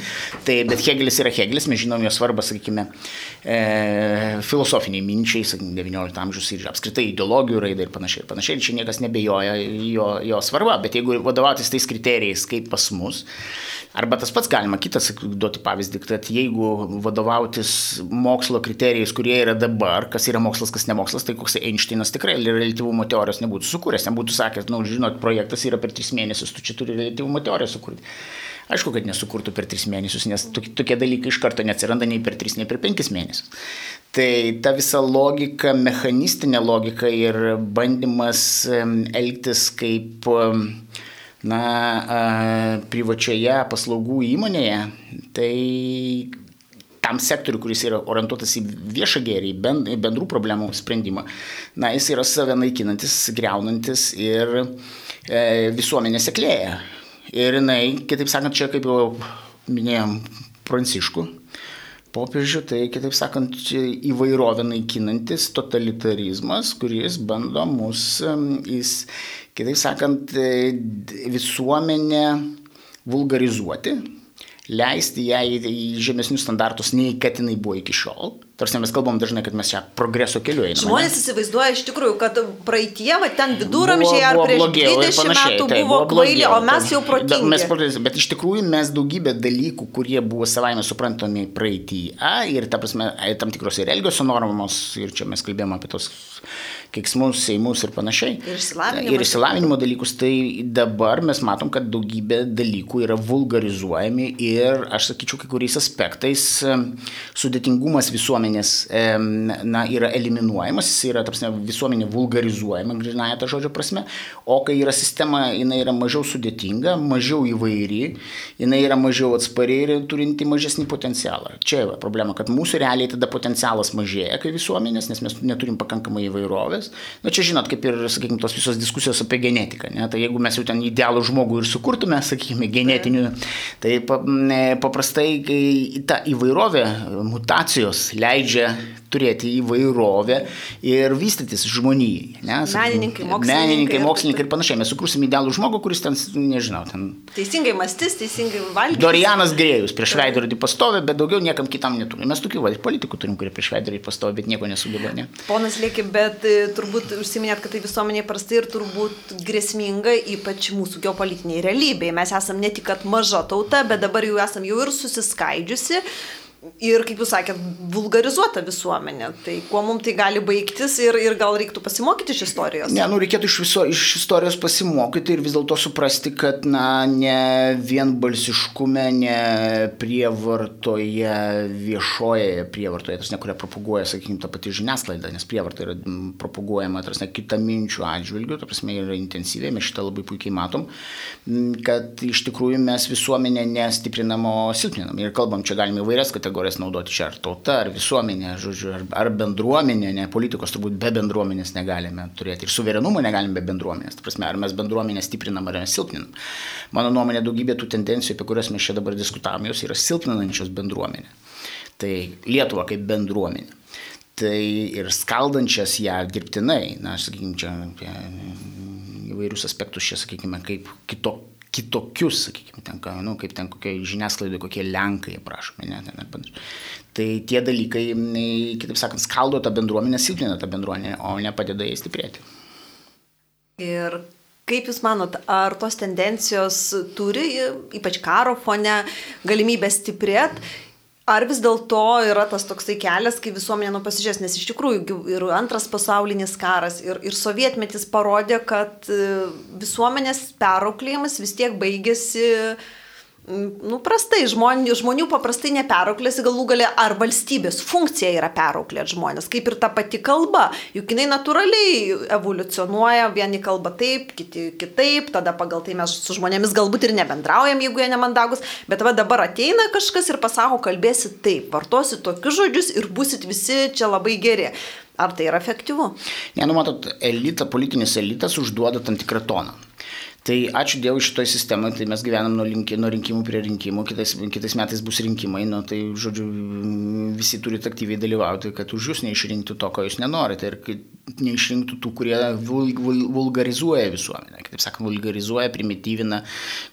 Tai, bet Hegelis yra Hegelis, mes žinom jo svarbą, sakykime, e, filosofiniai minčiai, sakykime, XIX amžiaus ir apskritai ideologijų raidai ir panašiai. Ir panašiai, ir čia niekas nebejoja jo, jo svarba, bet jeigu vadovautis tais kriterijais kaip pas mus, Arba tas pats galima kitas duoti pavyzdį, kad jeigu vadovautis mokslo kriterijais, kurie yra dabar, kas yra mokslas, kas ne mokslas, tai koks Einšteinas tikrai relativumo teorijos nebūtų sukūręs, nebūtų sakęs, na, nu, žinot, projektas yra per tris mėnesius, tu čia turi relativumo teoriją sukurti. Aišku, kad nesukurtų per tris mėnesius, nes tokie dalykai iš karto neatsiranda nei per tris, nei per penkis mėnesius. Tai ta visa logika, mechanistinė logika ir bandymas elgtis kaip na, privačioje paslaugų įmonėje, tai tam sektoriu, kuris yra orientuotas į viešą gėrį, į bendrų problemų sprendimą, na, jis yra save naikinantis, greunantis ir e, visuomenė seklėja. Ir jinai, kitaip sakant, čia kaip jau minėjom, pranciškų popiežių, tai kitaip sakant, įvairovę naikinantis totalitarizmas, kuris bando mus, jis Kitaip sakant, e, visuomenę vulgarizuoti, leisti ją į, į žemesnius standartus, nei kad jinai buvo iki šiol. Tarsi mes kalbam dažnai, kad mes čia progreso keliu einame. Žmonės įsivaizduoja iš tikrųjų, kad praeitie, va ten viduramžiai ar prieš blogiau, 20 metų tai, buvo, kvaili, o mes jau protingi. Mes, bet iš tikrųjų mes daugybę dalykų, kurie buvo savaime suprantami praeitie ir ta prasme, tam tikros ir elgesio normos, ir čia mes kalbėjome apie tos keiksmus, seimus ir panašiai. Ir išsilavinimo. Ir išsilavinimo dalykus. Tai dabar mes matom, kad daugybė dalykų yra vulgarizuojami ir, aš sakyčiau, kai kuriais aspektais sudėtingumas visuomenės na, yra eliminuojamas, jis yra, tarsi, visuomenė vulgarizuojama, grinaja tą žodžio prasme, o kai yra sistema, jinai yra mažiau sudėtinga, mažiau įvairi, jinai yra mažiau atspari ir turinti mažesnį potencialą. Čia yra problema, kad mūsų realiai tada potencialas mažėja kaip visuomenės, nes mes neturim pakankamai įvairovės įvairovės. Na čia žinot, kaip ir, sakykime, tos visos diskusijos apie genetiką. Ne? Tai jeigu mes jau ten idealų žmogų ir sukurtume, sakykime, genetinių, tai paprastai ta įvairovė, mutacijos leidžia turėti įvairovę ir vystytis žmonijai. Ne, menininkai, mokslininkai. Menininkai, mokslininkai ir panašiai. Mes sukursim idealų žmogų, kuris ten, nežinau, ten. Teisingai mąstys, teisingai valgys. Dorianas Grėjus prieš veidrodį pastovi, bet daugiau niekam kitam neturime. Mes tokių va, politikų turim, kurie prieš veidrodį pastovi, bet nieko nesugeba. Ne? Ponas Lieki, bet e, turbūt užsiminėt, kad tai visuomenė prastai ir turbūt grėsminga, ypač mūsų geopolitiniai realybėje. Mes esame ne tik maža tauta, bet dabar jau esame jau ir susiskaidžiusi ir, kaip jūs sakėt, vulgarizuota visuomenė. Tai kuo mums tai gali baigtis ir, ir gal reiktų pasimokyti iš istorijos? Ne, nu reikėtų iš, viso, iš istorijos pasimokyti ir vis dėlto suprasti, kad, na, ne vienbalsiškume, ne prievartoje, viešoje prievartoje, tas ne kurią propaguoja, sakykime, ta pati žiniasklaida, nes prievarta yra propaguojama, tas ne kita minčių atžvilgių, ta prasme yra intensyviai, mes šitą labai puikiai matom, kad iš tikrųjų mes visuomenę nestiprinam, o silpninam. Ir kalbam, čia galime įvairias kategorijas kategorijas naudoti čia, ar tauta, ar visuomenė, žodžiu, ar, ar bendruomenė, ne politikos turbūt be bendruomenės negalime turėti ir suverenumo negalime be bendruomenės. Tai prasme, ar mes bendruomenę stiprinam ar mes silpninam. Mano nuomonė, daugybė tų tendencijų, apie kurias mes čia dabar diskutavom, jos yra silpninančios bendruomenę. Tai Lietuva kaip bendruomenė. Tai ir skaldančias ją dirbtinai, na, sakykime, čia apie įvairius aspektus čia, sakykime, kaip kito, kitokius, sakykime, ten, nu, kaip ten kokie žiniasklaidai, kokie lenkai prašomi, ne, ten, panašiai. Tai tie dalykai, kitaip sakant, skaldo tą bendruomenę, silpnina tą bendruomenę, o ne padeda jai stiprėti. Ir Kaip Jūs manot, ar tos tendencijos turi, ypač karo fone, galimybę stiprėti Ar vis dėlto yra tas toksai kelias, kai visuomenė nu pasižiūrės, nes iš tikrųjų ir antras pasaulinis karas, ir, ir sovietmetis parodė, kad e, visuomenės perauklėjimas vis tiek baigėsi uh, nu, prastai, žmonių, žmonių paprastai neperauklėsi galų galę, ar valstybės funkcija yra perauklėti žmonės, kaip ir ta pati kalba, juk jinai natūraliai evoliucionuoja, vieni kalba taip, kiti kitaip, tada pagal tai mes su žmonėmis galbūt ir nebendraujam, jeigu jie nemandagus, bet va dabar ateina kažkas ir pasako, kalbėsi taip, vartosi tokius žodžius ir busit visi čia labai geri. Ar tai yra efektyvu? Ne, nu matot, elita, politinis elitas užduoda tam tikrą toną. Tai ačiū Dievui šitoje sistemoje, tai mes gyvenam nuo, linki, nuo rinkimų prie rinkimų, kitais, kitais metais bus rinkimai, nu, tai žodžiu, visi turite aktyviai dalyvauti, kad už jūs neišrinktų to, ko jūs nenorite ir neišrinktų tų, kurie vul, vul, vulgarizuoja visuomenę, kitaip sakant, vulgarizuoja, primityvina,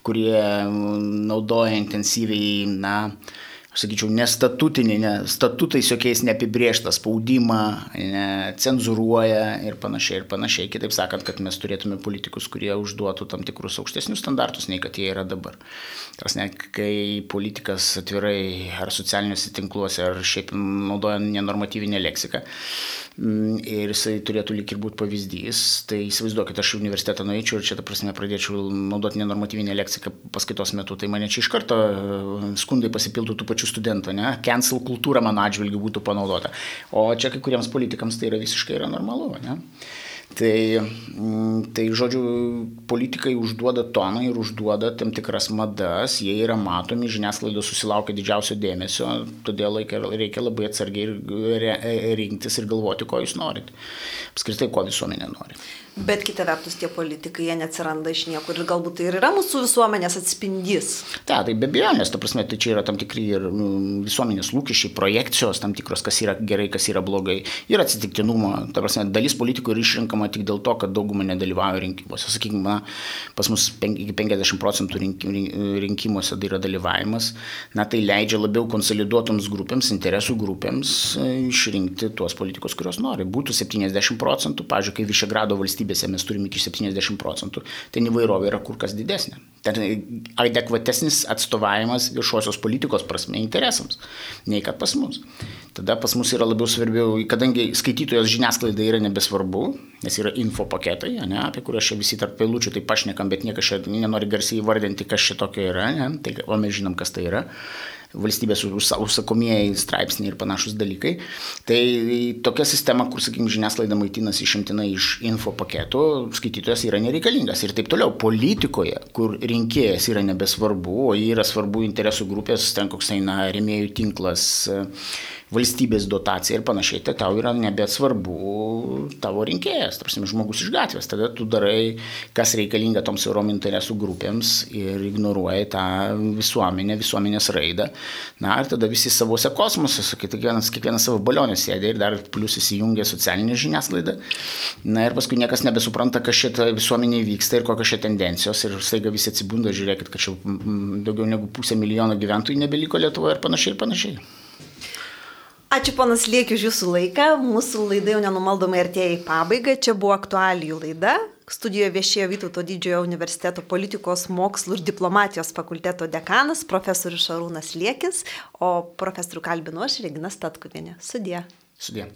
kurie naudoja intensyviai, na, aš sakyčiau, nestatutinį, ne, statutais jokiais neapibrieštą spaudimą, ne, cenzuruoja ir panašiai, ir panašiai. Kitaip sakant, kad mes turėtume politikus, kurie užduotų tam tikrus aukštesnius standartus, nei kad jie yra dabar. Tas ne, kai politikas atvirai ar socialiniuose tinkluose, ar šiaip naudoja nenormatyvinę leksiką, ir jisai turėtų lik ir būti pavyzdys. Tai įsivaizduokit, aš į universitetą nueičiau ir čia, ta prasme, pradėčiau naudoti nenormatyvinę leksiką paskaitos metu, tai mane čia iš karto e, skundai pasipiltų tų pačių studentų, ne? Cancel kultūra mano atžvilgiu būtų panaudota. O čia kai kuriems politikams tai yra visiškai yra normalu, ne? Tai, mm, tai, žodžiu, politikai užduoda toną ir užduoda tam tikras madas, jie yra matomi, žiniasklaida susilaukia didžiausio dėmesio, todėl reikia, labai atsargiai rinktis ir galvoti, ko jūs norite. Apskritai, ko visuomenė nori. Bet kita vertus, tie politikai, jie neatsiranda iš niekur ir galbūt tai ir yra mūsų visuomenės atspindys. Ta, tai be abejo, nes, ta prasme, tai čia yra tam tikri ir nu, visuomenės lūkesčiai, projekcijos tam tikros, kas yra gerai, kas yra blogai. Ir atsitiktinumo, ta prasme, dalis politikų yra išrinkama tik dėl to, kad dauguma nedalyvauja rinkimuose. Sakykime, na, pas mus iki 50 procentų rinkimuose tai yra dalyvavimas. Na, tai leidžia labiau konsoliduotoms grupėms, interesų grupėms e, išrinkti tuos politikus, kuriuos nori. Būtų 70 procentų, pažiūrėjau, kai Višegrado valstybė valstybėse mes turime iki 70 procentų, ten įvairovė yra kur kas didesnė. Ten adekvatesnis atstovavimas viešosios politikos prasme interesams, nei kad pas mus. Tada pas mus yra labiau svarbiau, kadangi skaitytojos žiniasklaida yra nebesvarbu, nes yra info paketai, ne, apie kuriuos čia visi tarp eilučių tai pašnekam, bet niekas čia nenori garsiai įvardinti, kas čia tokio yra, ne, tai, o mes žinom, kas tai yra valstybės užsakomieji straipsniai ir panašus dalykai. Tai tokia sistema, kur, sakykime, žiniasklaida maitinasi išimtinai iš info paketų, skaitytojas yra nereikalingas ir taip toliau. Politikoje, kur rinkėjas yra nebesvarbu, o yra svarbu interesų grupės, ten koks eina remėjų tinklas, valstybės dotacija ir panašiai, tai tau yra nebesvarbu tavo rinkėjas, tarsi žmogus iš gatvės. Tada tu darai, kas reikalinga toms siaurom interesų grupėms ir ignoruoji tą visuomenę, visuomenės raidą. Na ir tada visi savose kosmose, kiekvienas, kiekvienas savo balionė sėdė ir dar plus įsijungia socialinė žiniasklaida. Na ir paskui niekas nebesupranta, kas šitą visuomenė vyksta ir kokios šia tendencijos ir staiga visi atsibunda, žiūrėkit, kad čia daugiau negu pusę milijono gyventojų nebeliko Lietuvoje ir panašiai ir panašiai. Ačiū ponas Liekiu už jūsų laiką. Mūsų laida jau nenumaldomai artėja į pabaigą. Čia buvo aktualijų laida. Studijoje viešėjo Vytauto didžiojo universiteto politikos mokslų ir diplomatijos fakulteto dekanas profesorius Šarūnas Liekis, o profesorių kalbinu aš Regina Statkuvienė. Sudė. Sudė.